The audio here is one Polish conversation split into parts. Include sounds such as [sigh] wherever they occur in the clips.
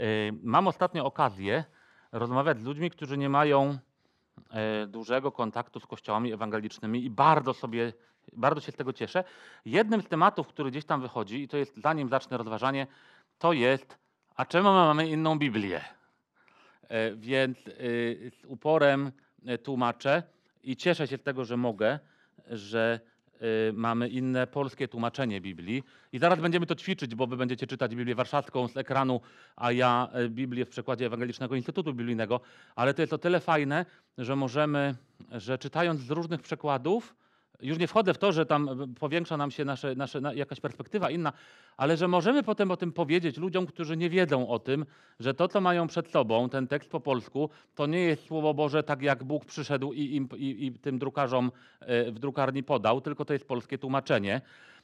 Y, Mam ostatnio okazję rozmawiać z ludźmi, którzy nie mają e, dużego kontaktu z kościołami ewangelicznymi i bardzo sobie, bardzo się z tego cieszę. Jednym z tematów, który gdzieś tam wychodzi, i to jest zanim zacznę rozważanie, to jest, a czemu my mamy inną Biblię? E, Więc y, z uporem e, tłumaczę i cieszę się z tego, że mogę, że mamy inne polskie tłumaczenie Biblii. I zaraz będziemy to ćwiczyć, bo wy będziecie czytać Biblię Warszawską z ekranu, a ja e, Biblię w przekładzie Ewangelicznego Instytutu Biblijnego. Ale to jest o tyle fajne, że możemy, że czytając z różnych przekładów, już nie wchodzę w to, że tam powiększa nam się nasze, nasze, na- jakaś perspektywa inna, ale że możemy potem o tym powiedzieć ludziom, którzy nie wiedzą o tym, że to, co mają przed sobą, ten tekst po polsku, to nie jest Słowo Boże tak, jak Bóg przyszedł i, i, i tym drukarzom e, w drukarni podał, tylko to jest polskie tłumaczenie.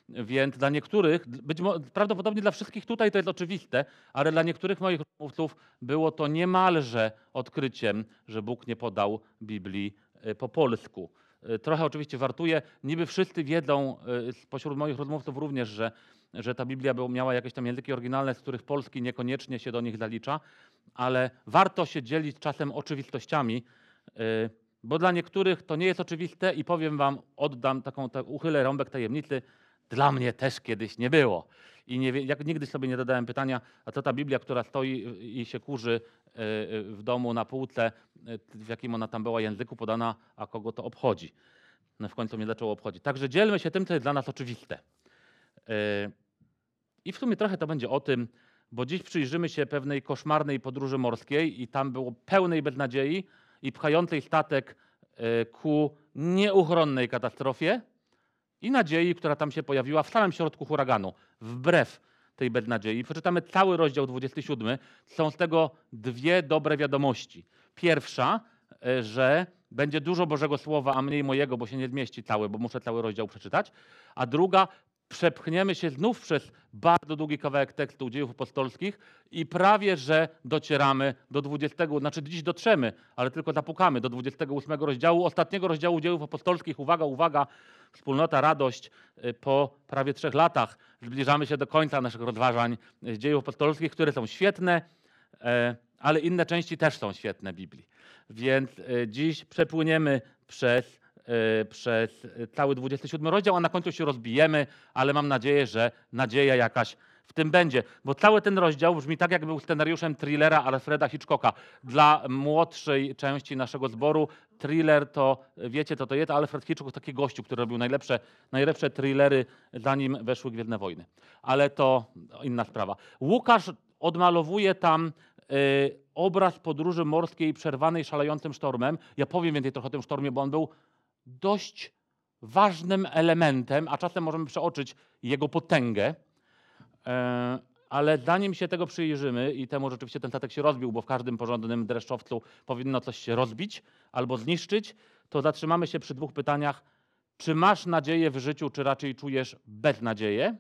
Więc dla niektórych, być mo- prawdopodobnie dla wszystkich tutaj to jest oczywiste, ale dla niektórych moich rozmówców było to niemalże odkryciem, że Bóg nie podał Biblii e, po polsku. E, Trochę oczywiście wartuje. Niby wszyscy wiedzą, spośród moich rozmówców również, że, że ta Biblia miała jakieś tam języki oryginalne, z których polski niekoniecznie się do nich zalicza, ale warto się dzielić czasem oczywistościami, e, bo dla niektórych to nie jest oczywiste i powiem wam, oddam taką, tak, uchylę rąbek tajemnicy, dla mnie też kiedyś nie było. I nie, jak nigdy sobie nie zadałem pytania, a co ta Biblia, która stoi i się kurzy e, e, w domu na półce, e, w jakim ona tam była języku podana, a kogo to obchodzi. No w końcu mnie zaczęło obchodzić. Także dzielmy się tym, co jest dla nas oczywiste. I w sumie trochę to będzie o tym, bo dziś przyjrzymy się pewnej koszmarnej podróży morskiej i tam było pełnej beznadziei i pchającej statek ku nieuchronnej katastrofie i nadziei, która tam się pojawiła w samym środku huraganu, wbrew tej beznadziei. Przeczytamy cały rozdział 27. Są z tego dwie dobre wiadomości. Pierwsza, e, że będzie dużo Bożego Słowa, a mniej mojego, bo się nie zmieści cały, bo muszę cały rozdział przeczytać. A druga, przepchniemy się znów przez bardzo długi kawałek tekstu dziejów apostolskich i prawie, że docieramy do 20, znaczy dziś dotrzemy, ale tylko zapukamy do 28 rozdziału, ostatniego rozdziału dziejów apostolskich. Uwaga, uwaga, wspólnota, radość. Y, Po prawie trzech latach zbliżamy się do końca naszych rozważań z dziejów apostolskich, które są świetne, e, ale inne części też są świetne Biblii. Więc e, dziś przepłyniemy przez, przez e, cały 27 rozdział, a na końcu się rozbijemy, ale mam nadzieję, że nadzieja jakaś w tym będzie. Bo cały ten rozdział brzmi tak, jak był scenariuszem thrillera Alfreda Hitchcocka. Dla młodszej części naszego zboru thriller to, wiecie co to jest, Alfred Hitchcock to taki gościu, który robił najlepsze, najlepsze thrillery, zanim weszły Gwiezdne Wojny. Ale to inna sprawa. Łukasz odmalowuje tam y, obraz podróży morskiej przerwanej szalejącym sztormem. Ja powiem więcej trochę o tym sztormie, bo on był dość ważnym elementem, a czasem możemy przeoczyć jego potęgę. E, Ale zanim się tego przyjrzymy, i temu rzeczywiście ten statek się rozbił, bo w każdym porządnym dreszczowcu powinno coś się rozbić albo zniszczyć, to zatrzymamy się przy dwóch pytaniach. Czy masz nadzieję w życiu, czy raczej czujesz beznadzieję?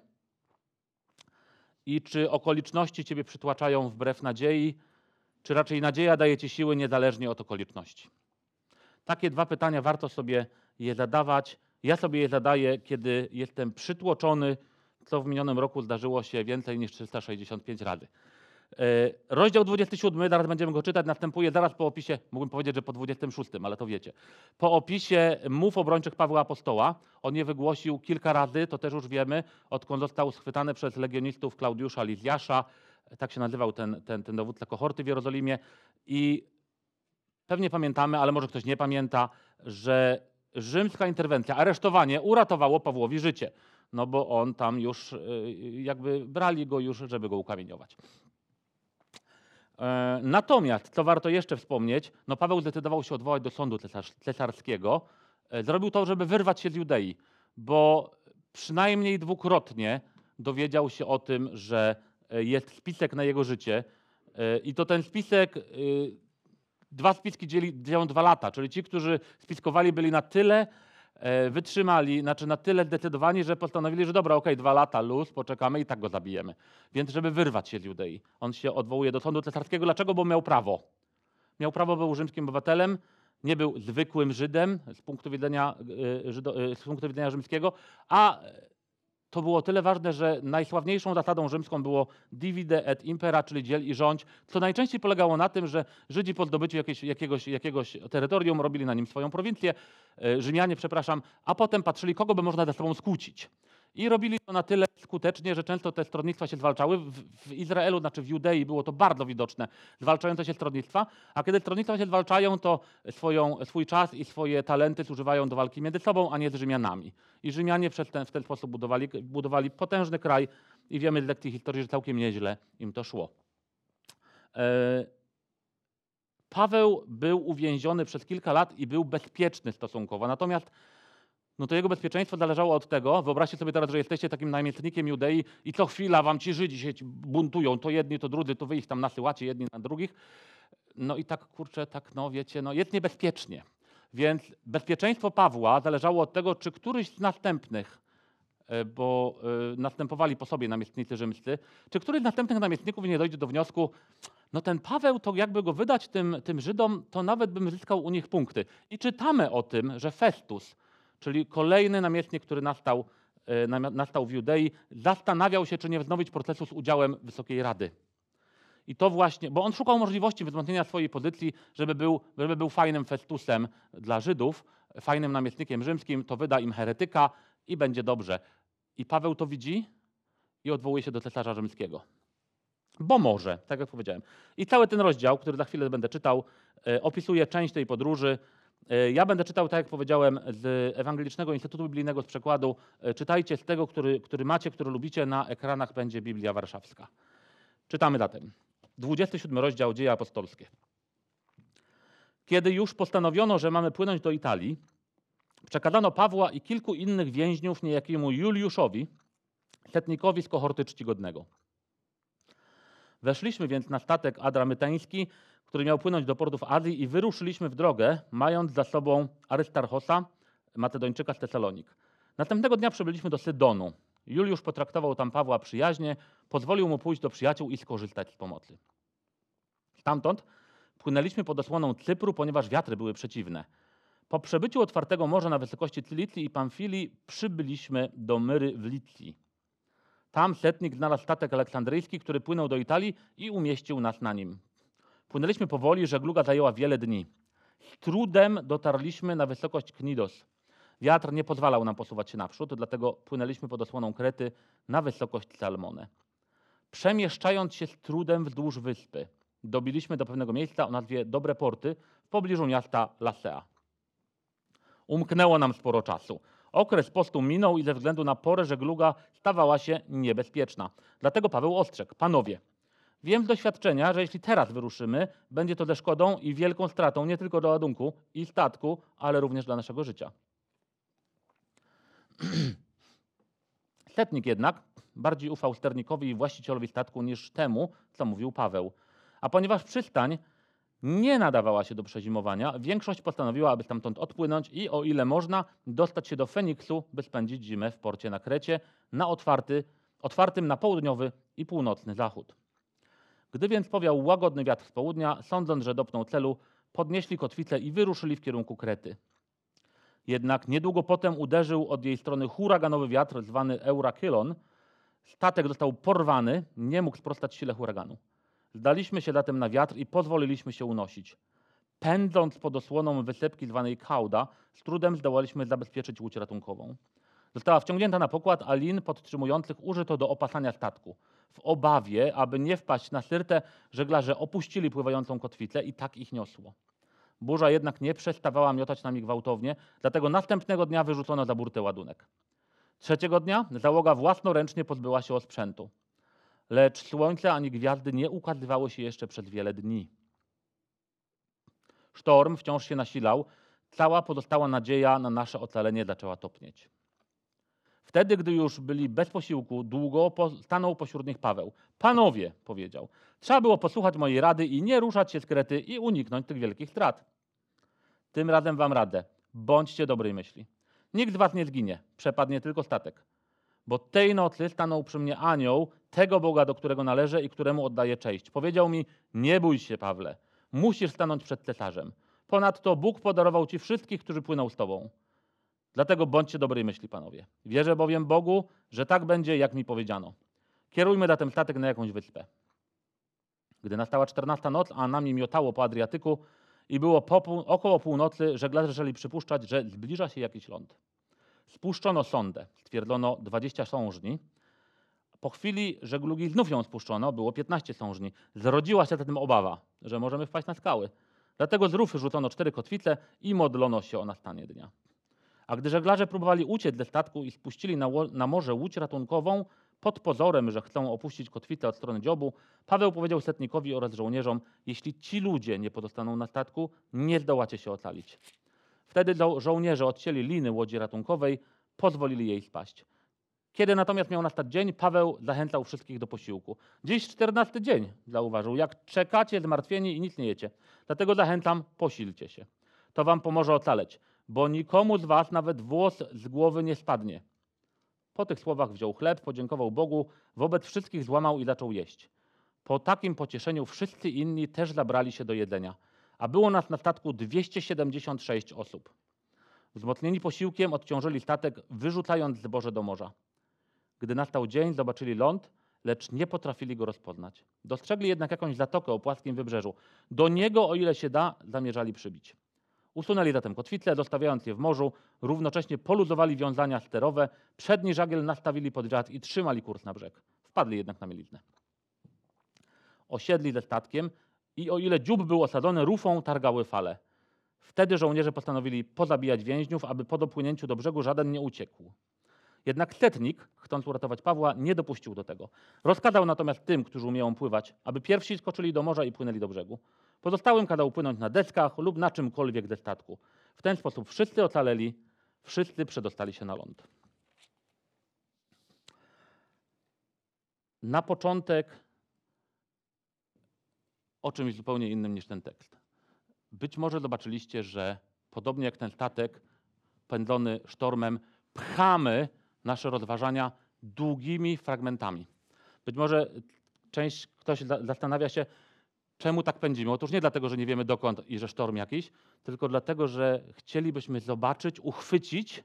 I czy okoliczności ciebie przytłaczają wbrew nadziei, czy raczej nadzieja daje ci siły niezależnie od okoliczności? Takie dwa pytania warto sobie je zadawać. Ja sobie je zadaję, kiedy jestem przytłoczony, co w minionym roku zdarzyło się więcej niż 365 razy. E, Rozdział 27, zaraz będziemy go czytać, następuje zaraz po opisie, mógłbym powiedzieć, że po 26, ale to wiecie. Po opisie mów obrończych Pawła Apostoła, on je wygłosił kilka razy, to też już wiemy, odkąd został schwytany przez legionistów Klaudiusza Lizjasza, tak się nazywał ten, ten, ten dowódca kohorty w Jerozolimie i pewnie pamiętamy, ale może ktoś nie pamięta, że rzymska interwencja, aresztowanie uratowało Pawłowi życie. No bo on tam już, y, jakby brali go już, żeby go ukamieniować. E, Natomiast, co warto jeszcze wspomnieć, no Paweł zdecydował się odwołać do sądu cesarskiego. E, Zrobił to, żeby wyrwać się z Judei, bo przynajmniej dwukrotnie dowiedział się o tym, że e, jest spisek na jego życie i to ten spisek, y, dwa spiski dzieli, dzielą dwa lata, czyli ci, którzy spiskowali byli na tyle e, wytrzymali, znaczy na tyle zdecydowani, że postanowili, że dobra, okej, dwa lata, luz, poczekamy i tak go zabijemy. Więc żeby wyrwać się z Judei. On się odwołuje do sądu cesarskiego. Dlaczego? Bo miał prawo. Miał prawo, był rzymskim obywatelem, nie był zwykłym Żydem z punktu widzenia, e, Żydo, e, z punktu widzenia rzymskiego, a to było tyle ważne, że najsławniejszą zasadą rzymską było divide et impera, czyli dziel i rządź, co najczęściej polegało na tym, że Żydzi po zdobyciu jakiegoś, jakiegoś, jakiegoś terytorium robili na nim swoją prowincję, e, Rzymianie, przepraszam, a potem patrzyli, kogo by można ze sobą skłócić. I robili to na tyle skutecznie, że często te stronnictwa się zwalczały. W, w, Izraelu, znaczy w Judei było to bardzo widoczne, zwalczające się stronnictwa, a kiedy stronnictwa się zwalczają, to swoją, swój czas i swoje talenty zużywają do walki między sobą, a nie z Rzymianami. I Rzymianie ten, w ten sposób budowali, budowali potężny kraj i wiemy z lekcji historii, że całkiem nieźle im to szło. E, Paweł był uwięziony przez kilka lat i był bezpieczny stosunkowo. Natomiast no to jego bezpieczeństwo zależało od tego, wyobraźcie sobie teraz, że jesteście takim namiestnikiem Judei i co chwila wam ci Żydzi się buntują, to jedni, to drudzy, to wy ich tam nasyłacie jedni na drugich. No i tak, kurczę, tak, no wiecie, no jest niebezpiecznie. Więc bezpieczeństwo Pawła zależało od tego, czy któryś z następnych, e, bo y, następowali po sobie namiestnicy rzymscy, czy któryś z następnych namiestników nie dojdzie do wniosku, no ten Paweł, to jakby go wydać tym, tym Żydom, to nawet bym zyskał u nich punkty. I czytamy o tym, że Festus, czyli kolejny namiestnik, który nastał, e, nastał w Judei, zastanawiał się, czy nie wznowić procesu z udziałem Wysokiej Rady. I to właśnie, bo on szukał możliwości wzmocnienia swojej pozycji, żeby był, żeby był fajnym Festusem dla Żydów, fajnym namiestnikiem rzymskim, to wyda im heretyka i będzie dobrze. I Paweł to widzi i odwołuje się do cesarza rzymskiego. Bo może, tak jak powiedziałem. I cały ten rozdział, który za chwilę będę czytał, e, opisuje część tej podróży, ja będę czytał, tak jak powiedziałem, z Ewangelicznego Instytutu Biblijnego z przekładu. E, czytajcie z tego, który, który macie, który lubicie. Na ekranach będzie Biblia Warszawska. Czytamy zatem. 27 rozdział Dzieje Apostolskie. Kiedy już postanowiono, że mamy płynąć do Italii, przekazano Pawła i kilku innych więźniów niejakiemu Juliuszowi, setnikowi z kohorty czcigodnego. Weszliśmy więc na statek adramytański, który miał płynąć do portów Azji i wyruszyliśmy w drogę, mając za sobą Arystarchosa, Macedończyka z Tesalonik. Następnego dnia przybyliśmy do Sydonu. Juliusz potraktował tam Pawła przyjaźnie, pozwolił mu pójść do przyjaciół i skorzystać z pomocy. Stamtąd płynęliśmy pod osłoną Cypru, ponieważ wiatry były przeciwne. Po przebyciu otwartego morza na wysokości Cylicji i Pamfilii przybyliśmy do Myry w Licji. Tam setnik znalazł statek aleksandryjski, który płynął do Italii i umieścił nas na nim. Płynęliśmy powoli, żegluga zajęła wiele dni. Z trudem dotarliśmy na wysokość Knidos. Wiatr nie pozwalał nam posuwać się naprzód, dlatego płynęliśmy pod osłoną Krety na wysokość Salmone. Przemieszczając się z trudem wzdłuż wyspy, dobiliśmy do pewnego miejsca o nazwie Dobre Porty w pobliżu miasta Lasea. Umknęło nam sporo czasu. Okres postu minął i ze względu na porę żegluga stawała się niebezpieczna. Dlatego Paweł ostrzegł: Panowie, Wiem z doświadczenia, że jeśli teraz wyruszymy, będzie to ze szkodą i wielką stratą nie tylko dla ładunku i statku, ale również dla naszego życia. [clears throat] Setnik jednak bardziej ufał sternikowi i właścicielowi statku niż temu, co mówił Paweł. A ponieważ przystań nie nadawała się do przezimowania, większość postanowiła, aby stamtąd odpłynąć i o ile można, dostać się do Feniksu, by spędzić zimę w porcie na Krecie, na otwarty, otwartym na południowy i północny zachód. Gdy więc powiał łagodny wiatr z południa, sądząc, że dopnął celu, podnieśli kotwicę i wyruszyli w kierunku Krety. Jednak niedługo potem uderzył od jej strony huraganowy wiatr zwany Eurakylon. Statek został porwany, nie mógł sprostać sile huraganu. Zdaliśmy się zatem na wiatr i pozwoliliśmy się unosić. Pędząc pod osłoną wysepki zwanej Kauda, z trudem zdołaliśmy zabezpieczyć łódź ratunkową. Została wciągnięta na pokład, a lin podtrzymujących użyto do opasania statku. W obawie, aby nie wpaść na syrtę, żeglarze opuścili pływającą kotwicę i tak ich niosło. Burza jednak nie przestawała miotać nami gwałtownie, dlatego następnego dnia wyrzucono za burtę ładunek. Trzeciego dnia załoga własnoręcznie pozbyła się osprzętu. Lecz słońce ani gwiazdy nie ukazywały się jeszcze przez wiele dni. Sztorm wciąż się nasilał, cała pozostała nadzieja na nasze ocalenie zaczęła topnieć. Wtedy, gdy już byli bez posiłku, długo stanął pośród nich Paweł. Panowie, powiedział, trzeba było posłuchać mojej rady i nie ruszać się z Krety i uniknąć tych wielkich strat. Tym razem wam radę. Bądźcie dobrej myśli. Nikt z was nie zginie, przepadnie tylko statek. Bo tej nocy stanął przy mnie anioł, tego Boga, do którego należę i któremu oddaję cześć. Powiedział mi, nie bój się, Pawle, musisz stanąć przed cesarzem. Ponadto Bóg podarował ci wszystkich, którzy płyną z tobą. Dlatego bądźcie dobrej myśli, panowie. Wierzę bowiem Bogu, że tak będzie, jak mi powiedziano. Kierujmy zatem statek na jakąś wyspę. Gdy nastała czternasta noc, a nami miotało po Adriatyku i było pół, około północy, żeglarze zaczęli przypuszczać, że zbliża się jakiś ląd. Spuszczono sondę, stwierdzono 20 sążni. Po chwili żeglugi znów ją spuszczono, było 15 sążni. Zrodziła się zatem obawa, że możemy wpaść na skały. Dlatego z rufy rzucono cztery kotwice i modlono się o nastanie dnia. A gdy żeglarze próbowali uciec ze statku i spuścili na, na morze łódź ratunkową, pod pozorem, że chcą opuścić kotwicę od strony dziobu, Paweł powiedział setnikowi oraz żołnierzom: Jeśli ci ludzie nie pozostaną na statku, nie zdołacie się ocalić. Wtedy żo- żołnierze odcięli liny łodzi ratunkowej, pozwolili jej spaść. Kiedy natomiast miał nastać dzień, Paweł zachęcał wszystkich do posiłku. Dziś czternasty dzień, zauważył. Jak czekacie zmartwieni i nic nie jecie. Dlatego zachęcam, posilcie się. To wam pomoże ocaleć, bo nikomu z was nawet włos z głowy nie spadnie. Po tych słowach wziął chleb, podziękował Bogu, wobec wszystkich złamał i zaczął jeść. Po takim pocieszeniu wszyscy inni też zabrali się do jedzenia, a było nas na statku 276 osób. Wzmocnieni posiłkiem odciążyli statek, wyrzucając zboże do morza. Gdy nastał dzień, zobaczyli ląd, lecz nie potrafili go rozpoznać. Dostrzegli jednak jakąś zatokę o płaskim wybrzeżu. Do niego, o ile się da, zamierzali przybić. Usunęli zatem kotwice, zostawiając je w morzu, równocześnie poluzowali wiązania sterowe, przedni żagiel nastawili pod wiatr i trzymali kurs na brzeg. Wpadli jednak na mieliznę. Osiedli ze statkiem i o ile dziób był osadzony, rufą targały fale. Wtedy żołnierze postanowili pozabijać więźniów, aby po dopłynięciu do brzegu żaden nie uciekł. Jednak setnik, chcąc uratować Pawła, nie dopuścił do tego. Rozkazał natomiast tym, którzy umieją pływać, aby pierwsi skoczyli do morza i płynęli do brzegu. Pozostałym kazał płynąć na deskach lub na czymkolwiek ze statku. W ten sposób wszyscy ocaleli, wszyscy przedostali się na ląd. Na początek o czymś zupełnie innym niż ten tekst. Być może zobaczyliście, że podobnie jak ten statek pędzony sztormem, pchamy nasze rozważania długimi fragmentami. Być może część ktoś za- zastanawia się, czemu tak pędzimy. Otóż nie dlatego, że nie wiemy dokąd i że sztorm jakiś, tylko dlatego, że chcielibyśmy zobaczyć, uchwycić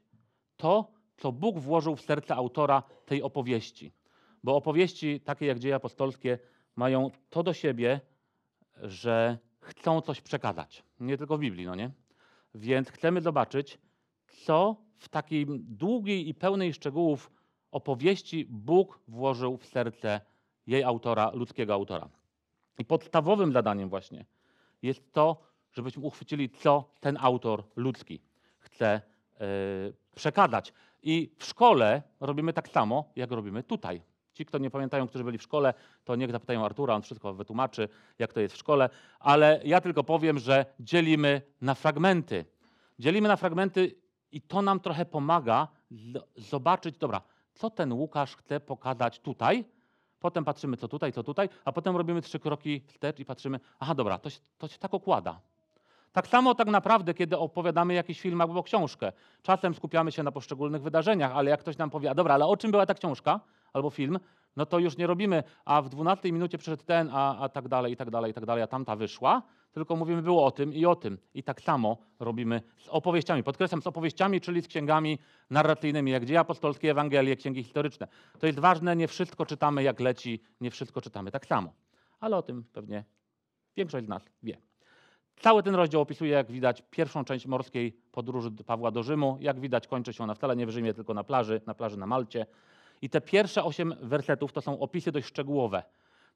to, co Bóg włożył w serce autora tej opowieści. Bo opowieści takie jak dzieje apostolskie mają to do siebie, że chcą coś przekazać. Nie tylko w Biblii, no nie? Więc chcemy zobaczyć, co w takiej długiej i pełnej szczegółów opowieści Bóg włożył w serce jej autora, ludzkiego autora. I podstawowym zadaniem właśnie jest to, żebyśmy uchwycili, co ten autor ludzki chce e, przekazać. I w szkole robimy tak samo, jak robimy tutaj. Ci, kto nie pamiętają, którzy byli w szkole, to niech zapytają Artura, on wszystko wytłumaczy, jak to jest w szkole. Ale ja tylko powiem, że dzielimy na fragmenty. Dzielimy na fragmenty i to nam trochę pomaga zobaczyć, dobra, co ten Łukasz chce pokazać tutaj. Potem patrzymy, co tutaj, co tutaj, a potem robimy trzy kroki wstecz i patrzymy, aha, dobra, to się, to się tak okłada. Tak samo tak naprawdę, kiedy opowiadamy jakiś film albo książkę. Czasem skupiamy się na poszczególnych wydarzeniach, ale jak ktoś nam powie, a dobra, ale o czym była ta książka albo film, no to już nie robimy, a w 12 minucie przyszedł ten, a, a tak dalej, i tak dalej, i tak dalej, a tamta wyszła, tylko mówimy, było o tym i o tym. I tak samo robimy z opowieściami. Podkreślam, z opowieściami, czyli z księgami narracyjnymi, jak dzieje apostolskie, Ewangelie, księgi historyczne. To jest ważne, nie wszystko czytamy jak leci, nie wszystko czytamy tak samo. Ale o tym pewnie większość z nas wie. Cały ten rozdział opisuje, jak widać, pierwszą część morskiej podróży Pawła do Rzymu. Jak widać, kończy się ona wcale nie w Rzymie, tylko na plaży, na plaży na Malcie. I te pierwsze osiem wersetów to są opisy dość szczegółowe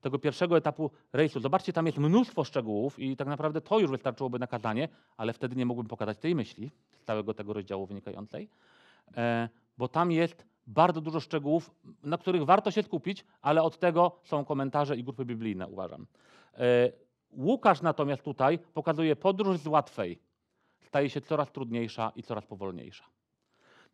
tego pierwszego etapu rejsu. Zobaczcie, tam jest mnóstwo szczegółów i tak naprawdę to już wystarczyłoby na kazanie, ale wtedy nie mógłbym pokazać tej myśli z całego tego rozdziału wynikającej, e, bo tam jest bardzo dużo szczegółów, na których warto się skupić, ale od tego są komentarze i grupy biblijne, uważam. E, Łukasz natomiast tutaj pokazuje podróż z łatwej. Staje się coraz trudniejsza i coraz powolniejsza.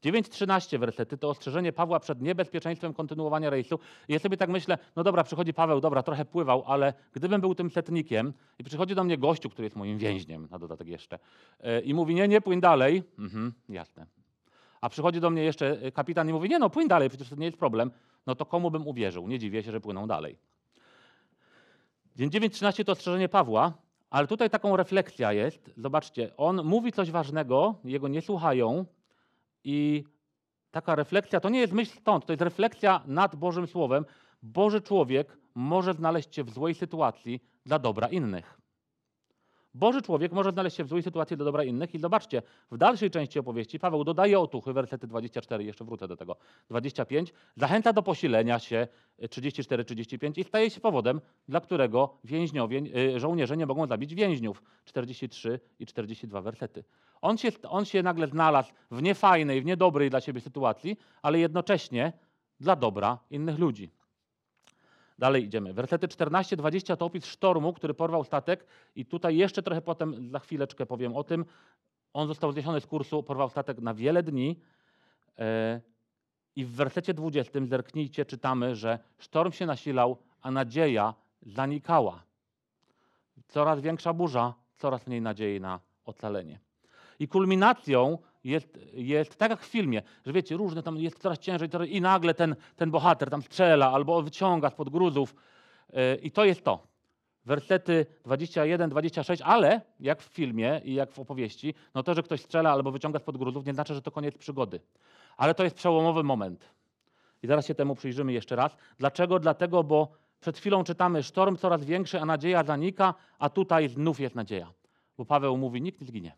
9-13 wersety to ostrzeżenie Pawła przed niebezpieczeństwem kontynuowania rejsu. I ja sobie tak myślę, no dobra, przychodzi Paweł, dobra, trochę pływał, ale gdybym był tym setnikiem i przychodzi do mnie gościu, który jest moim więźniem, na dodatek jeszcze, e, i mówi, nie, nie, płyń dalej. Mhm, jasne. A przychodzi do mnie jeszcze e, kapitan i mówi, nie no, płyń dalej, przecież to nie jest problem. No to komu bym uwierzył? Nie dziwię się, że płyną dalej. Dzień 9.13 to ostrzeżenie Pawła, ale tutaj taką refleksja jest. Zobaczcie, on mówi coś ważnego, jego nie słuchają I taka refleksja to nie jest myśl stąd, to jest refleksja nad Bożym Słowem. Boży człowiek może znaleźć się w złej sytuacji dla dobra innych. Boży człowiek może znaleźć się w złej sytuacji dla dobra innych i zobaczcie, w dalszej części opowieści Paweł dodaje otuchy, wersety 24, jeszcze wrócę do tego, 25, zachęca do posilenia się 34-35 i staje się powodem, dla którego więźniowie, y, żołnierze nie mogą zabić więźniów, 43 i 42 wersety. On się, on się nagle znalazł w niefajnej, w niedobrej dla siebie sytuacji, ale jednocześnie dla dobra innych ludzi. Dalej idziemy. Wersety 14-20 to opis sztormu, który porwał statek i tutaj jeszcze trochę potem, za chwileczkę powiem o tym. On został zniesiony z kursu, porwał statek na wiele dni. E, I w wersecie 20 zerknijcie, czytamy, że sztorm się nasilał, a nadzieja zanikała. Coraz większa burza, coraz mniej nadziei na ocalenie. I kulminacją jest, jest tak jak w filmie, że wiecie, różne tam jest coraz ciężej i nagle ten, ten bohater tam strzela albo wyciąga spod gruzów. Yy, I to jest to. Wersety 21, 26, ale jak w filmie i jak w opowieści, no to, że ktoś strzela albo wyciąga spod gruzów, nie znaczy, że to koniec przygody. Ale to jest przełomowy moment. I zaraz się temu przyjrzymy jeszcze raz. Dlaczego? Dlatego, bo przed chwilą czytamy, sztorm coraz większy, a nadzieja zanika, a tutaj znów jest nadzieja. Bo Paweł mówi, nikt nie zginie.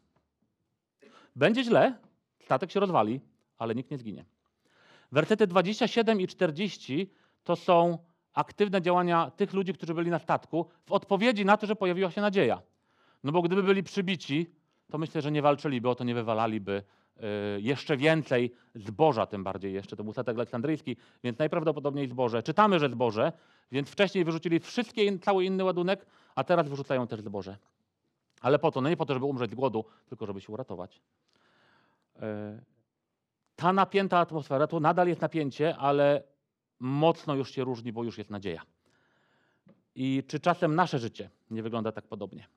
Będzie źle, statek się rozwali, ale nikt nie zginie. Wersety 27 i 40 to są aktywne działania tych ludzi, którzy byli na statku, w odpowiedzi na to, że pojawiła się nadzieja. No bo gdyby byli przybici, to myślę, że nie walczyliby o to, nie wywalaliby y, jeszcze więcej zboża, tym bardziej jeszcze. To był statek aleksandryjski, więc najprawdopodobniej zboże. Czytamy, że zboże, więc wcześniej wyrzucili wszystkie, cały inny ładunek, a teraz wyrzucają też zboże. Ale po to, no nie po to, żeby umrzeć z głodu, tylko żeby się uratować. E, ta napięta atmosfera to nadal jest napięcie, ale mocno już się różni, bo już jest nadzieja. I czy czasem nasze życie nie wygląda tak podobnie?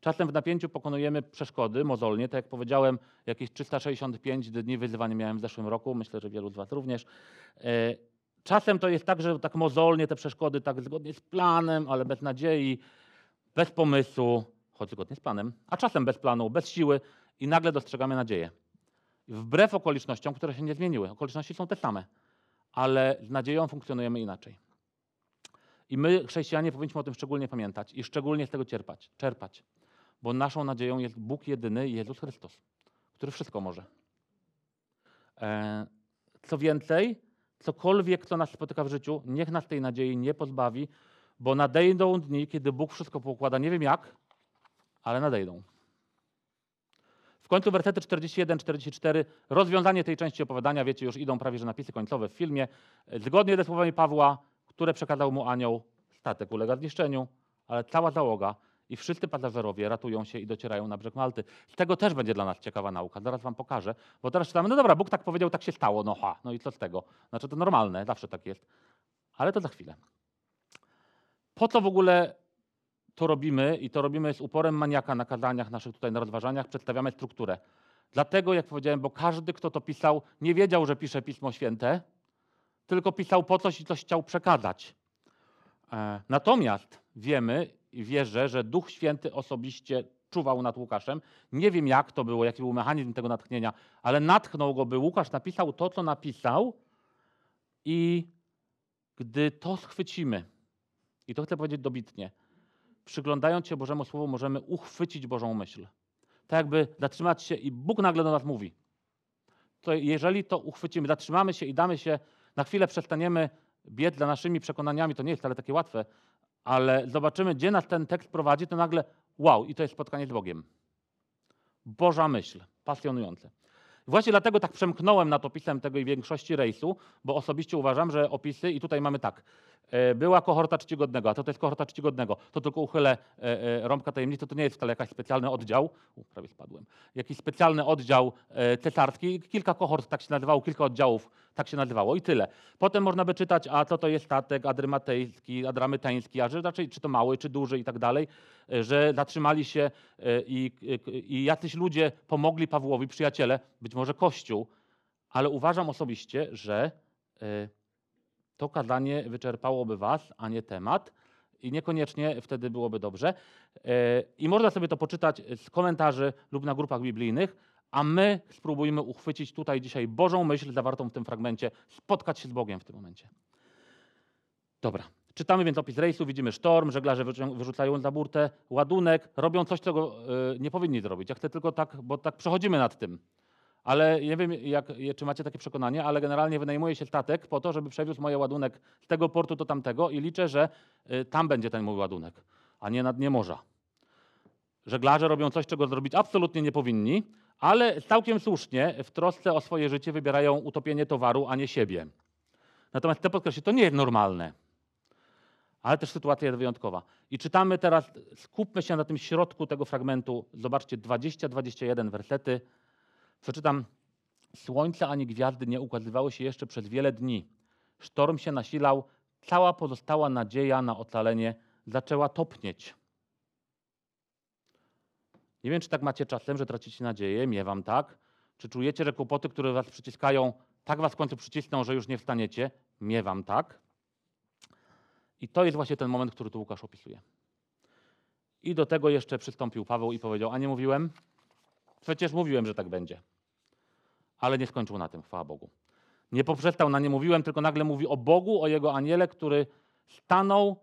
Czasem w napięciu pokonujemy przeszkody mozolnie. Tak jak powiedziałem, jakieś 365 dni wyzwania miałem w zeszłym roku. Myślę, że wielu z Was również. E, czasem to jest tak, że tak mozolnie te przeszkody, tak zgodnie z planem, ale bez nadziei, bez pomysłu, choć zgodnie z planem, a czasem bez planu, bez siły i nagle dostrzegamy nadzieję. Wbrew okolicznościom, które się nie zmieniły. Okoliczności są te same, ale z nadzieją funkcjonujemy inaczej. I my, chrześcijanie, powinniśmy o tym szczególnie pamiętać i szczególnie z tego czerpać, czerpać. Bo naszą nadzieją jest Bóg jedyny, Jezus Chrystus, który wszystko może. E, co więcej, cokolwiek, co nas spotyka w życiu, niech nas tej nadziei nie pozbawi, bo nadejdą dni, kiedy Bóg wszystko poukłada. Nie wiem jak, ale nadejdą. W końcu wersety 41-44, rozwiązanie tej części opowiadania, wiecie, już idą prawie że napisy końcowe w filmie. Zgodnie ze słowami Pawła, które przekazał mu anioł, statek ulega zniszczeniu, ale cała załoga i wszyscy pasażerowie ratują się i docierają na brzeg Malty. Z tego też będzie dla nas ciekawa nauka. Zaraz wam pokażę, bo teraz czytamy, no dobra, Bóg tak powiedział, tak się stało, no ha, no i co z tego? Znaczy to normalne, zawsze tak jest. Ale to za chwilę. Po co w ogóle to robimy i to robimy z uporem maniaka na kazaniach naszych tutaj na rozważaniach, przedstawiamy strukturę. Dlatego, jak powiedziałem, bo każdy, kto to pisał, nie wiedział, że pisze Pismo Święte, tylko pisał po coś i coś chciał przekazać. E, natomiast wiemy i wierzę, że Duch Święty osobiście czuwał nad Łukaszem. Nie wiem, jak to było, jaki był mechanizm tego natchnienia, ale natchnął go, by Łukasz napisał to, co napisał i gdy to schwycimy, i to chcę powiedzieć dobitnie, przyglądając się Bożemu Słowu, możemy uchwycić Bożą myśl. Tak jakby zatrzymać się i Bóg nagle do nas mówi. To jeżeli to uchwycimy, zatrzymamy się i damy się, na chwilę przestaniemy biec za naszymi przekonaniami, to nie jest wcale takie łatwe, ale zobaczymy, gdzie nas ten tekst prowadzi, to nagle wow, i to jest spotkanie z Bogiem. Boża myśl, pasjonujące. Właśnie dlatego tak przemknąłem nad opisem tego i większości rejsu, bo osobiście uważam, że opisy, i tutaj mamy tak, była kohorta czcigodnego, a to, to jest kohorta czcigodnego, to tylko uchylę e, e, rąbka tajemnicy, to nie jest wcale jakiś specjalny oddział, u, prawie spadłem, jakiś specjalny oddział cesarski, kilka kohort tak się nazywało, kilka oddziałów tak się nazywało i tyle. Potem można by czytać, a co to jest statek adrymatejski, adramyteński, a że raczej czy to mały, czy duży i tak dalej, że zatrzymali się i, i jacyś ludzie pomogli Pawłowi, przyjaciele, być może Kościół, ale uważam osobiście, że to kazanie wyczerpałoby was, a nie temat i niekoniecznie wtedy byłoby dobrze. E, I można sobie to poczytać z komentarzy lub na grupach biblijnych, a my spróbujmy uchwycić tutaj dzisiaj Bożą myśl zawartą w tym fragmencie, spotkać się z Bogiem w tym momencie. Dobra. Czytamy więc opis rejsu, widzimy sztorm, żeglarze wyrzucają za burtę ładunek, robią coś, czego y, nie powinni zrobić. Ja chcę tylko tak, bo tak przechodzimy nad tym. Ale nie wiem, jak, czy macie takie przekonanie, ale generalnie wynajmuje się statek po to, żeby przewiózł moje ładunek z tego portu do tamtego i liczę, że y, tam będzie ten mój ładunek, a nie na dnie morza. Żeglarze robią coś, czego zrobić absolutnie nie powinni, ale całkiem słusznie w trosce o swoje życie wybierają utopienie towaru, a nie siebie. Natomiast chcę podkreślić, to nie jest normalne, ale też sytuacja jest wyjątkowa. I czytamy teraz, skupmy się na tym środku tego fragmentu. Zobaczcie, 20-21 wersety. Przeczytam. Słońce ani gwiazdy nie ukazywały się jeszcze przez wiele dni. Sztorm się nasilał, cała pozostała nadzieja na ocalenie zaczęła topnieć. Nie wiem, czy tak macie czasem, że tracicie nadzieję, miewam tak. Czy czujecie, że kłopoty, które was przyciskają, tak was w końcu przycisną, że już nie wstaniecie? Miewam tak. I to jest właśnie ten moment, który tu Łukasz opisuje. I do tego jeszcze przystąpił Paweł i powiedział, a nie mówiłem? Przecież mówiłem, że tak będzie. Ale nie skończył na tym, chwała Bogu. Nie poprzestał na nie mówiłem, tylko nagle mówi o Bogu, o Jego aniele, który stanął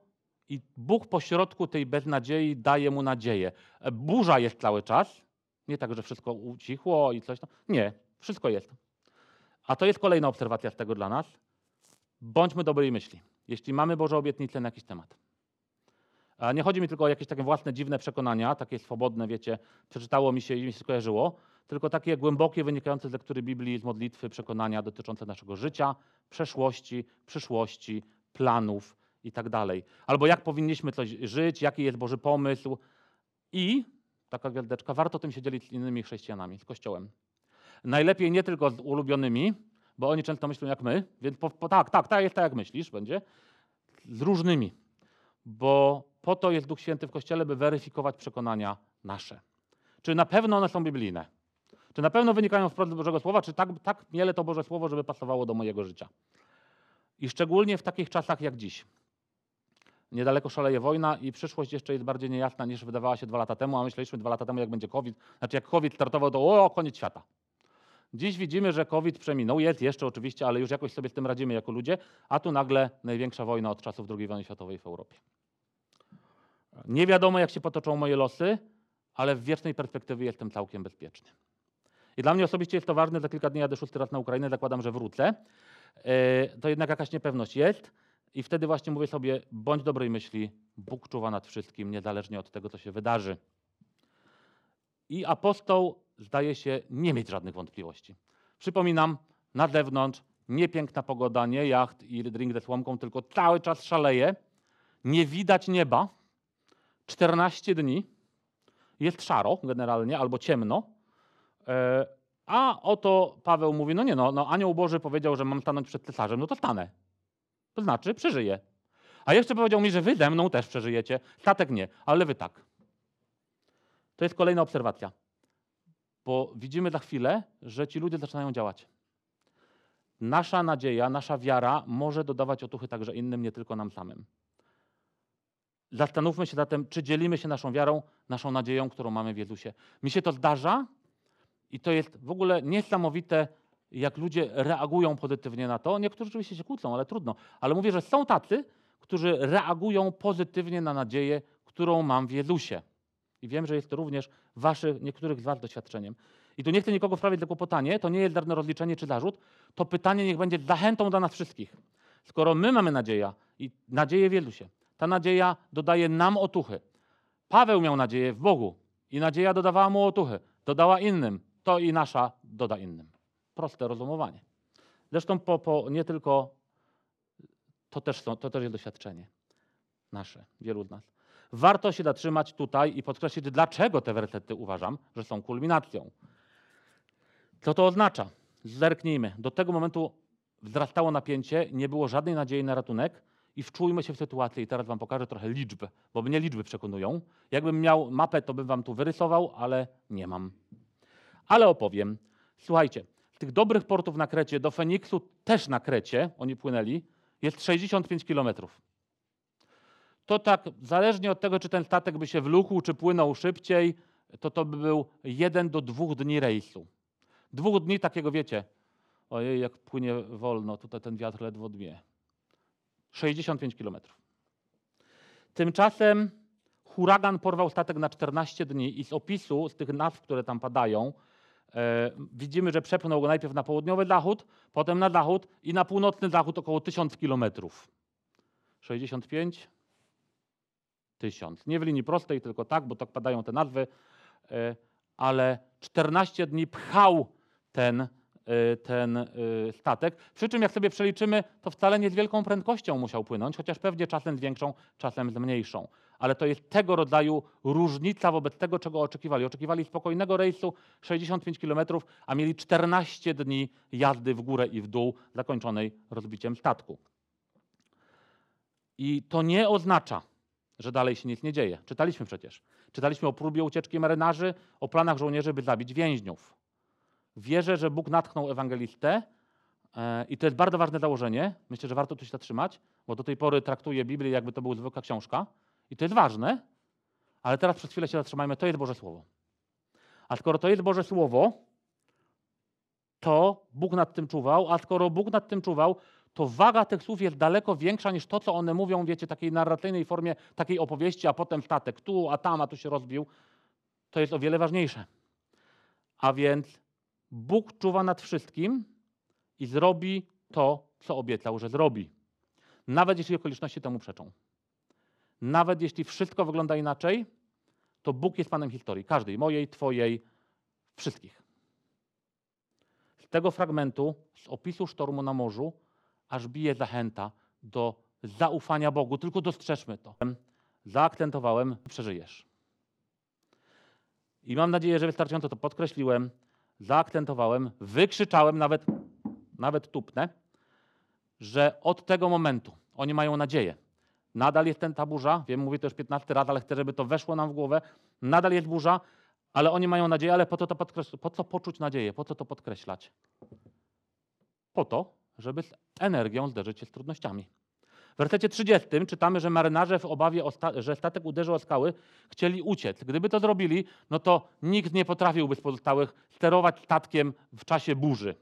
i Bóg pośrodku tej beznadziei daje mu nadzieję. Burza jest cały czas. Nie tak, że wszystko ucichło i coś tam. Nie, wszystko jest. A to jest kolejna obserwacja z tego dla nas. Bądźmy dobrej myśli, jeśli mamy Boże obietnice na jakiś temat. Nie chodzi mi tylko o jakieś takie własne dziwne przekonania, takie swobodne, wiecie, przeczytało mi się i mi się skojarzyło, tylko takie głębokie, wynikające z lektury Biblii, z modlitwy, przekonania dotyczące naszego życia, przeszłości, przyszłości, planów, i tak dalej. Albo jak powinniśmy coś żyć, jaki jest Boży pomysł. I, taka gwiazdeczka, warto tym się dzielić z innymi chrześcijanami, z Kościołem. Najlepiej nie tylko z ulubionymi, bo oni często myślą jak my, więc po, po, tak, tak, tak jest tak jak myślisz, będzie. Z różnymi, bo po to jest Duch Święty w Kościele, by weryfikować przekonania nasze. Czy na pewno one są biblijne? Czy na pewno wynikają wprost z Bożego Słowa, czy tak, tak miele to Boże Słowo, żeby pasowało do mojego życia? I szczególnie w takich czasach jak dziś, niedaleko szaleje wojna i przyszłość jeszcze jest bardziej niejasna niż wydawała się dwa lata temu, a myśleliśmy dwa lata temu, jak będzie COVID. Znaczy jak COVID startował, to o, koniec świata. Dziś widzimy, że COVID przeminął, jest jeszcze oczywiście, ale już jakoś sobie z tym radzimy jako ludzie, a tu nagle największa wojna od czasów II wojny światowej w Europie. Nie wiadomo, jak się potoczą moje losy, ale w wiecznej perspektywie jestem całkiem bezpieczny. I dla mnie osobiście jest to ważne, za kilka dni jadę szósty raz na Ukrainę, zakładam, że wrócę. E, to jednak jakaś niepewność jest. I wtedy właśnie mówię sobie, bądź dobrej myśli, Bóg czuwa nad wszystkim, niezależnie od tego, co się wydarzy. I apostoł zdaje się nie mieć żadnych wątpliwości. Przypominam, na zewnątrz nie piękna pogoda, nie jacht i drink ze słomką, tylko cały czas szaleje. Nie widać nieba. 14 dni. Jest szaro generalnie, albo ciemno. E, a oto Paweł mówi, no nie no, no anioł Boży powiedział, że mam stanąć przed cesarzem, no to stanę. To znaczy przeżyję. A jeszcze powiedział mi, że wy ze mną też przeżyjecie. Statek nie, ale wy tak. To jest kolejna obserwacja. Bo widzimy za chwilę, że ci ludzie zaczynają działać. Nasza nadzieja, nasza wiara może dodawać otuchy także innym, nie tylko nam samym. Zastanówmy się zatem, czy dzielimy się naszą wiarą, naszą nadzieją, którą mamy w Jezusie. Mi się to zdarza i to jest w ogóle niesamowite jak ludzie reagują pozytywnie na to. Niektórzy oczywiście się kłócą, ale trudno. Ale mówię, że są tacy, którzy reagują pozytywnie na nadzieję, którą mam w Jezusie. I wiem, że jest to również waszy, niektórych z was doświadczeniem. I tu nie chcę nikogo wprawić za kłopotanie, to nie jest darne rozliczenie czy zarzut, to pytanie niech będzie zachętą dla nas wszystkich. Skoro my mamy nadzieję i nadzieję w Jezusie, ta nadzieja dodaje nam otuchy. Paweł miał nadzieję w Bogu i nadzieja dodawała mu otuchy, dodała innym, to i nasza doda innym. Proste rozumowanie. Zresztą po, po, nie tylko to też, są, to też jest doświadczenie nasze, wielu z nas. Warto się zatrzymać tutaj i podkreślić, dlaczego te wersety uważam, że są kulminacją. Co to oznacza? Zerknijmy. Do tego momentu wzrastało napięcie, nie było żadnej nadziei na ratunek i wczujmy się w sytuację. I teraz wam pokażę trochę liczb, bo mnie liczby przekonują. Jakbym miał mapę, to bym wam tu wyrysował, ale nie mam. Ale opowiem. Słuchajcie, tych dobrych portów na Krecie do Feniksu, też na Krecie, oni płynęli, jest 65 kilometrów. To tak, zależnie od tego, czy ten statek by się wlókł, czy płynął szybciej, to to by był jeden do dwóch dni rejsu. Dwóch dni takiego, wiecie, ojej, jak płynie wolno, tutaj ten wiatr ledwo dmie. 65 kilometrów. Tymczasem huragan porwał statek na 14 dni i z opisu, z tych nazw, które tam padają, e, widzimy, że przepchnął go najpierw na południowy zachód, potem na zachód i na północny zachód około 1000 kilometrów. 65, 1000. Nie w linii prostej, tylko tak, bo tak padają te nazwy, e, ale 14 dni pchał ten, ten e, statek. Przy czym, jak sobie przeliczymy, to wcale nie z wielką prędkością musiał płynąć, chociaż pewnie czasem z większą, czasem z mniejszą. Ale to jest tego rodzaju różnica wobec tego, czego oczekiwali. Oczekiwali spokojnego rejsu 65 km, a mieli 14 dni jazdy w górę i w dół, zakończonej rozbiciem statku. I to nie oznacza, że dalej się nic nie dzieje. Czytaliśmy przecież. Czytaliśmy o próbie ucieczki marynarzy, o planach żołnierzy, by zabić więźniów. Wierzę, że Bóg natchnął ewangelistę e, i to jest bardzo ważne założenie. Myślę, że warto tu się zatrzymać, bo do tej pory traktuje Biblię, jakby to była zwykła książka. I to jest ważne, ale teraz przez chwilę się zatrzymajmy. To jest Boże Słowo. A skoro to jest Boże Słowo, to Bóg nad tym czuwał, a skoro Bóg nad tym czuwał, to waga tych słów jest daleko większa niż to, co one mówią, wiecie, takiej narracyjnej formie, takiej opowieści, a potem statek tu, a tam, a tu się rozbił. To jest o wiele ważniejsze. A więc Bóg czuwa nad wszystkim i zrobi to, co obiecał, że zrobi. Nawet jeśli okoliczności temu przeczą. Nawet jeśli wszystko wygląda inaczej, to Bóg jest Panem historii. Każdej, mojej, Twojej, wszystkich. Z tego fragmentu, z opisu sztormu na morzu, aż bije zachęta do zaufania Bogu. Tylko dostrzeżmy to. Zaakcentowałem, przeżyjesz. I mam nadzieję, że wystarczająco to podkreśliłem, zaakcentowałem, wykrzyczałem, nawet, nawet tupnę, że od tego momentu oni mają nadzieję. Nadal jest ten ta burza, wiem, mówię to już 15 raz, ale chcę, żeby to weszło nam w głowę. Nadal jest burza, ale oni mają nadzieję, ale po co to podkreślać? Po co poczuć nadzieję? Po co to podkreślać? Po to, żeby z energią zderzyć się z trudnościami. W wersecie 30 czytamy, że marynarze w obawie, że statek uderzył o skały, chcieli uciec. Gdyby to zrobili, no to nikt nie potrafiłby z pozostałych sterować statkiem w czasie burzy.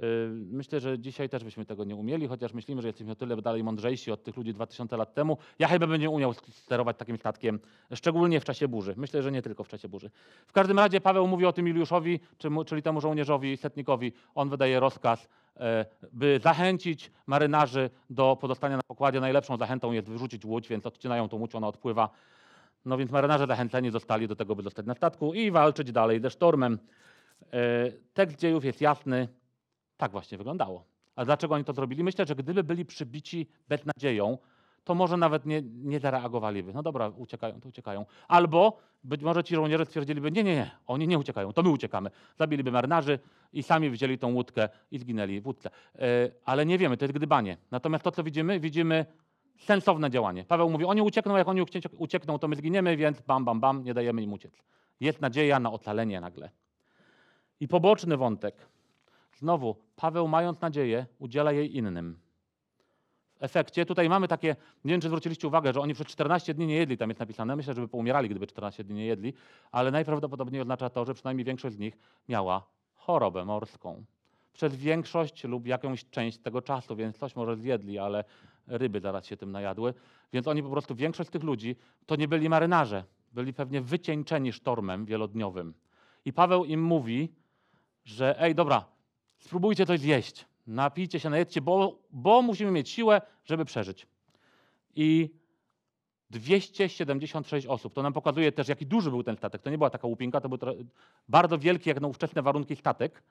Yy, myślę, że dzisiaj też byśmy tego nie umieli, chociaż myślimy, że jesteśmy o tyle dalej mądrzejsi od tych ludzi 2000 lat temu. Ja chyba bym nie umiał sterować takim statkiem, szczególnie w czasie burzy. Myślę, że nie tylko w czasie burzy. W każdym razie Paweł mówi o tym Juliuszowi, czyli temu żołnierzowi, setnikowi. On wydaje rozkaz, e, by zachęcić marynarzy do pozostania na pokładzie. Najlepszą zachętą jest wyrzucić łódź, więc odcinają tą łódź, ona odpływa. No więc marynarze zachęceni zostali do tego, by zostać na statku i walczyć dalej ze sztormem. E, tekst dziejów jest jasny. Tak właśnie wyglądało. A dlaczego oni to zrobili? Myślę, że gdyby byli przybici beznadzieją, to może nawet nie, nie zareagowaliby. No dobra, uciekają, to uciekają. Albo być może ci żołnierze stwierdziliby, nie, nie, nie, oni nie uciekają, to my uciekamy. Zabiliby marynarzy i sami wzięli tą łódkę i zginęli w łódce. Yy, ale nie wiemy, to jest gdybanie. Natomiast to, co widzimy, widzimy sensowne działanie. Paweł mówi, oni uciekną, jak oni uciekną, to my zginiemy, więc bam, bam, bam, nie dajemy im uciec. Jest nadzieja na ocalenie nagle. I poboczny wątek. Znowu, Paweł, mając nadzieję, udziela jej innym. W efekcie tutaj mamy takie, nie wiem, czy zwróciliście uwagę, że oni przez 14 dni nie jedli, tam jest napisane. Myślę, żeby poumierali, gdyby 14 dni nie jedli, ale najprawdopodobniej oznacza to, że przynajmniej większość z nich miała chorobę morską. Przez większość lub jakąś część tego czasu, więc coś może zjedli, ale ryby zaraz się tym najadły. Więc oni po prostu, większość tych ludzi to nie byli marynarze, byli pewnie wycieńczeni sztormem wielodniowym. I Paweł im mówi, że ej, dobra, spróbujcie coś zjeść, napijcie się, najedzcie, bo, bo musimy mieć siłę, żeby przeżyć. I 276 osób. To nam pokazuje też, jaki duży był ten statek. To nie była taka łupinka, to był bardzo wielki, jak na ówczesne warunki statek.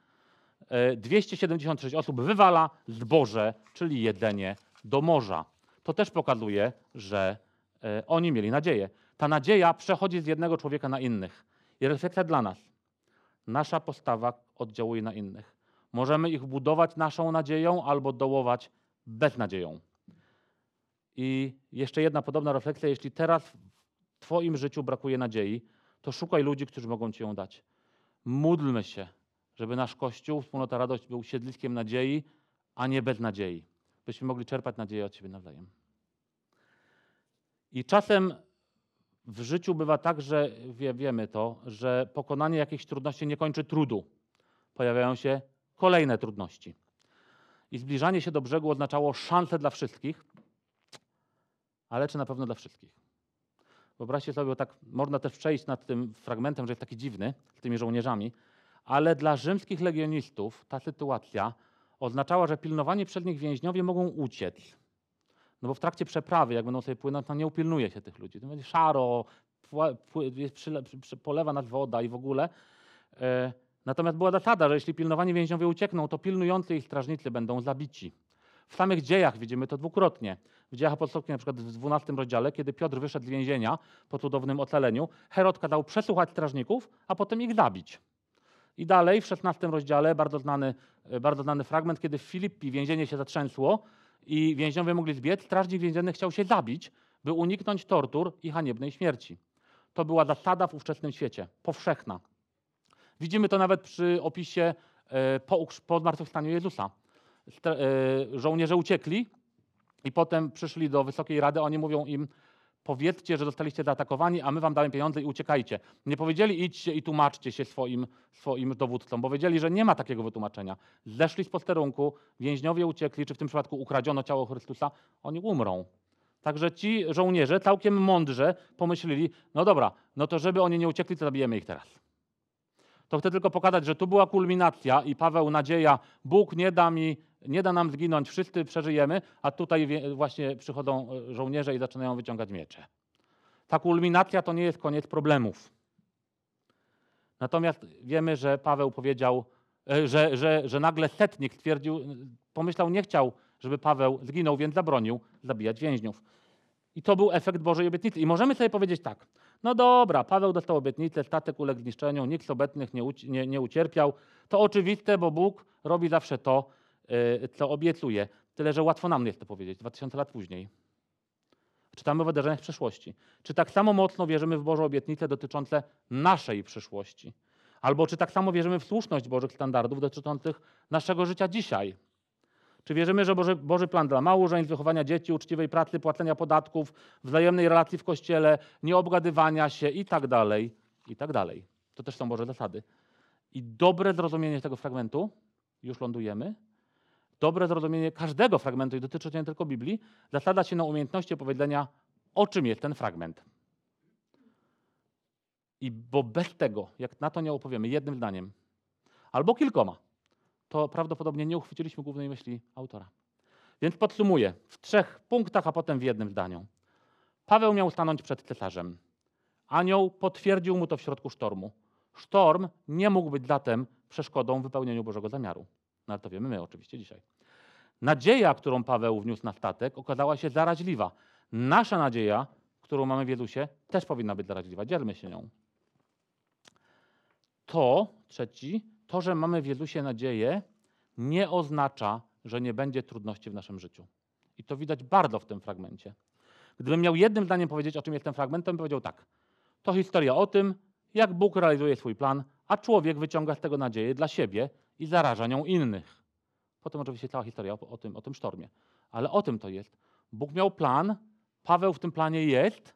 276 e, osób wywala zboże, czyli jedzenie do morza. To też pokazuje, że e, oni mieli nadzieję. Ta nadzieja przechodzi z jednego człowieka na innych. I refleksja dla nas. Nasza postawa oddziałuje na innych. Możemy ich budować naszą nadzieją albo dołować beznadzieją. I jeszcze jedna podobna refleksja. Jeśli teraz w Twoim życiu brakuje nadziei, to szukaj ludzi, którzy mogą Ci ją dać. Módlmy się, żeby nasz Kościół, wspólnota radość był siedliskiem nadziei, a nie beznadziei. Byśmy mogli czerpać nadzieję od siebie nawzajem. I czasem w życiu bywa tak, że wie, wiemy to, że pokonanie jakichś trudności nie kończy trudu pojawiają się kolejne trudności. I zbliżanie się do brzegu oznaczało szansę dla wszystkich, ale czy na pewno dla wszystkich? Wyobraźcie sobie, tak można też przejść nad tym fragmentem, że jest taki dziwny, z tymi żołnierzami, ale dla rzymskich legionistów ta sytuacja oznaczała, że pilnowani przez nich więźniowie mogą uciec. No bo w trakcie przeprawy, jak będą sobie płynąć, to nie upilnuje się tych ludzi. To będzie szaro, polewa nas woda i w ogóle. Natomiast była zasada, że jeśli pilnowani więźniowie uciekną, to pilnujący ich strażnicy będą zabici. W samych dziejach widzimy to dwukrotnie. W dziejach apostolskich, na przykład w 12 rozdziale, kiedy Piotr wyszedł z więzienia po cudownym ocaleniu, Herod kazał przesłuchać strażników, a potem ich zabić. I dalej w 16 rozdziale, bardzo znany, e, bardzo znany fragment, kiedy w Filippi więzienie się zatrzęsło i więźniowie mogli zbiec, strażnik więzienny chciał się zabić, by uniknąć tortur i haniebnej śmierci. To była zasada w ówczesnym świecie, powszechna. Widzimy to nawet przy opisie e, po, zmartwychwstaniu Jezusa. E, Żołnierze uciekli i potem przyszli do Wysokiej Rady, oni mówią im, powiedzcie, że zostaliście zaatakowani, a my wam damy pieniądze i uciekajcie. Nie powiedzieli idźcie i tłumaczcie się swoim, swoim dowódcom, bo wiedzieli, że nie ma takiego wytłumaczenia. Zeszli z posterunku, więźniowie uciekli, czy w tym przypadku ukradziono ciało Chrystusa, oni umrą. Także ci żołnierze całkiem mądrze pomyśleli, no dobra, no to żeby oni nie uciekli, to zabijemy ich teraz. To chcę tylko pokazać, że tu była kulminacja i Paweł nadzieja, Bóg nie da mi, nie da nam zginąć, wszyscy przeżyjemy, a tutaj właśnie przychodzą e, żołnierze i zaczynają wyciągać miecze. Ta kulminacja to nie jest koniec problemów. Natomiast wiemy, że Paweł powiedział, e, że, że, że nagle setnik stwierdził, pomyślał, nie chciał, żeby Paweł zginął, więc zabronił zabijać więźniów. I to był efekt Bożej obietnicy. I możemy sobie powiedzieć tak, no dobra, Paweł dostał obietnicę, statek uległ zniszczeniu, nikt z obecnych nie, uci- nie, nie ucierpiał. To oczywiste, bo Bóg robi zawsze to, yy, co obiecuje. Tyle, że łatwo nam jest to powiedzieć, 2000 lat później. Czytamy o wydarzeniach przeszłości. Czy tak samo mocno wierzymy w Boże obietnice dotyczące naszej przyszłości? Albo czy tak samo wierzymy w słuszność Bożych standardów dotyczących naszego życia dzisiaj? Czy wierzymy, że Boży, Boży plan dla małżeństw, wychowania dzieci, uczciwej pracy, płacenia podatków, wzajemnej relacji w kościele, nieobgadywania się i tak dalej, i tak dalej. To też są Boże zasady. I dobre zrozumienie tego fragmentu, już lądujemy, dobre zrozumienie każdego fragmentu i dotyczy to nie tylko Biblii, zasada się na umiejętności opowiedzenia, o czym jest ten fragment. I bo bez tego, jak na to nie opowiemy jednym zdaniem, albo kilkoma, to prawdopodobnie nie uchwyciliśmy głównej myśli autora. Więc podsumuję w trzech punktach, a potem w jednym zdaniu. Paweł miał stanąć przed cesarzem. Anioł potwierdził mu to w środku sztormu. Sztorm nie mógł być zatem przeszkodą w wypełnieniu Bożego zamiaru. No ale to wiemy my oczywiście dzisiaj. Nadzieja, którą Paweł wniósł na statek, okazała się zaraźliwa. Nasza nadzieja, którą mamy w Jezusie, też powinna być zaraźliwa. Dzielmy się nią. To, trzeci, to, że mamy w Jezusie nadzieję, nie oznacza, że nie będzie trudności w naszym życiu. I to widać bardzo w tym fragmencie. Gdybym miał jednym zdaniem powiedzieć, o czym jest ten fragment, to bym powiedział tak. To historia o tym, jak Bóg realizuje swój plan, a człowiek wyciąga z tego nadzieję dla siebie i zaraża nią innych. Potem oczywiście cała historia o, tym, o tym sztormie. Ale o tym to jest. Bóg miał plan, Paweł w tym planie jest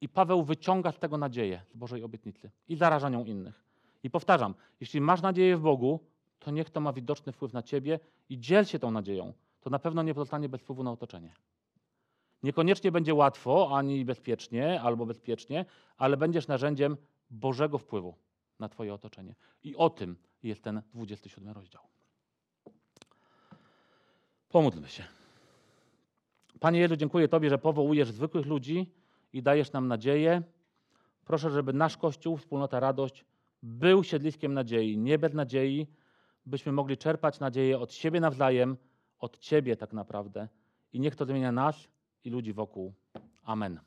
i Paweł wyciąga z tego nadzieję, z Bożej obietnicy i zaraża nią innych. I powtarzam, jeśli masz nadzieję w Bogu, to niech to ma widoczny wpływ na ciebie i dziel się tą nadzieją. To na pewno nie pozostanie bez wpływu na otoczenie. Niekoniecznie będzie łatwo, ani bezpiecznie, albo bezpiecznie, ale będziesz narzędziem Bożego wpływu na twoje otoczenie. I o tym jest ten 27 rozdział. Pomódlmy się. Panie Jezu, dziękuję Tobie, że powołujesz zwykłych ludzi i dajesz nam nadzieję. Proszę, żeby nasz Kościół, wspólnota Radość, był siedliskiem nadziei, nie bez nadziei, byśmy mogli czerpać nadzieję od siebie nawzajem, od Ciebie tak naprawdę. I niech to zmienia nas i ludzi wokół. Amen.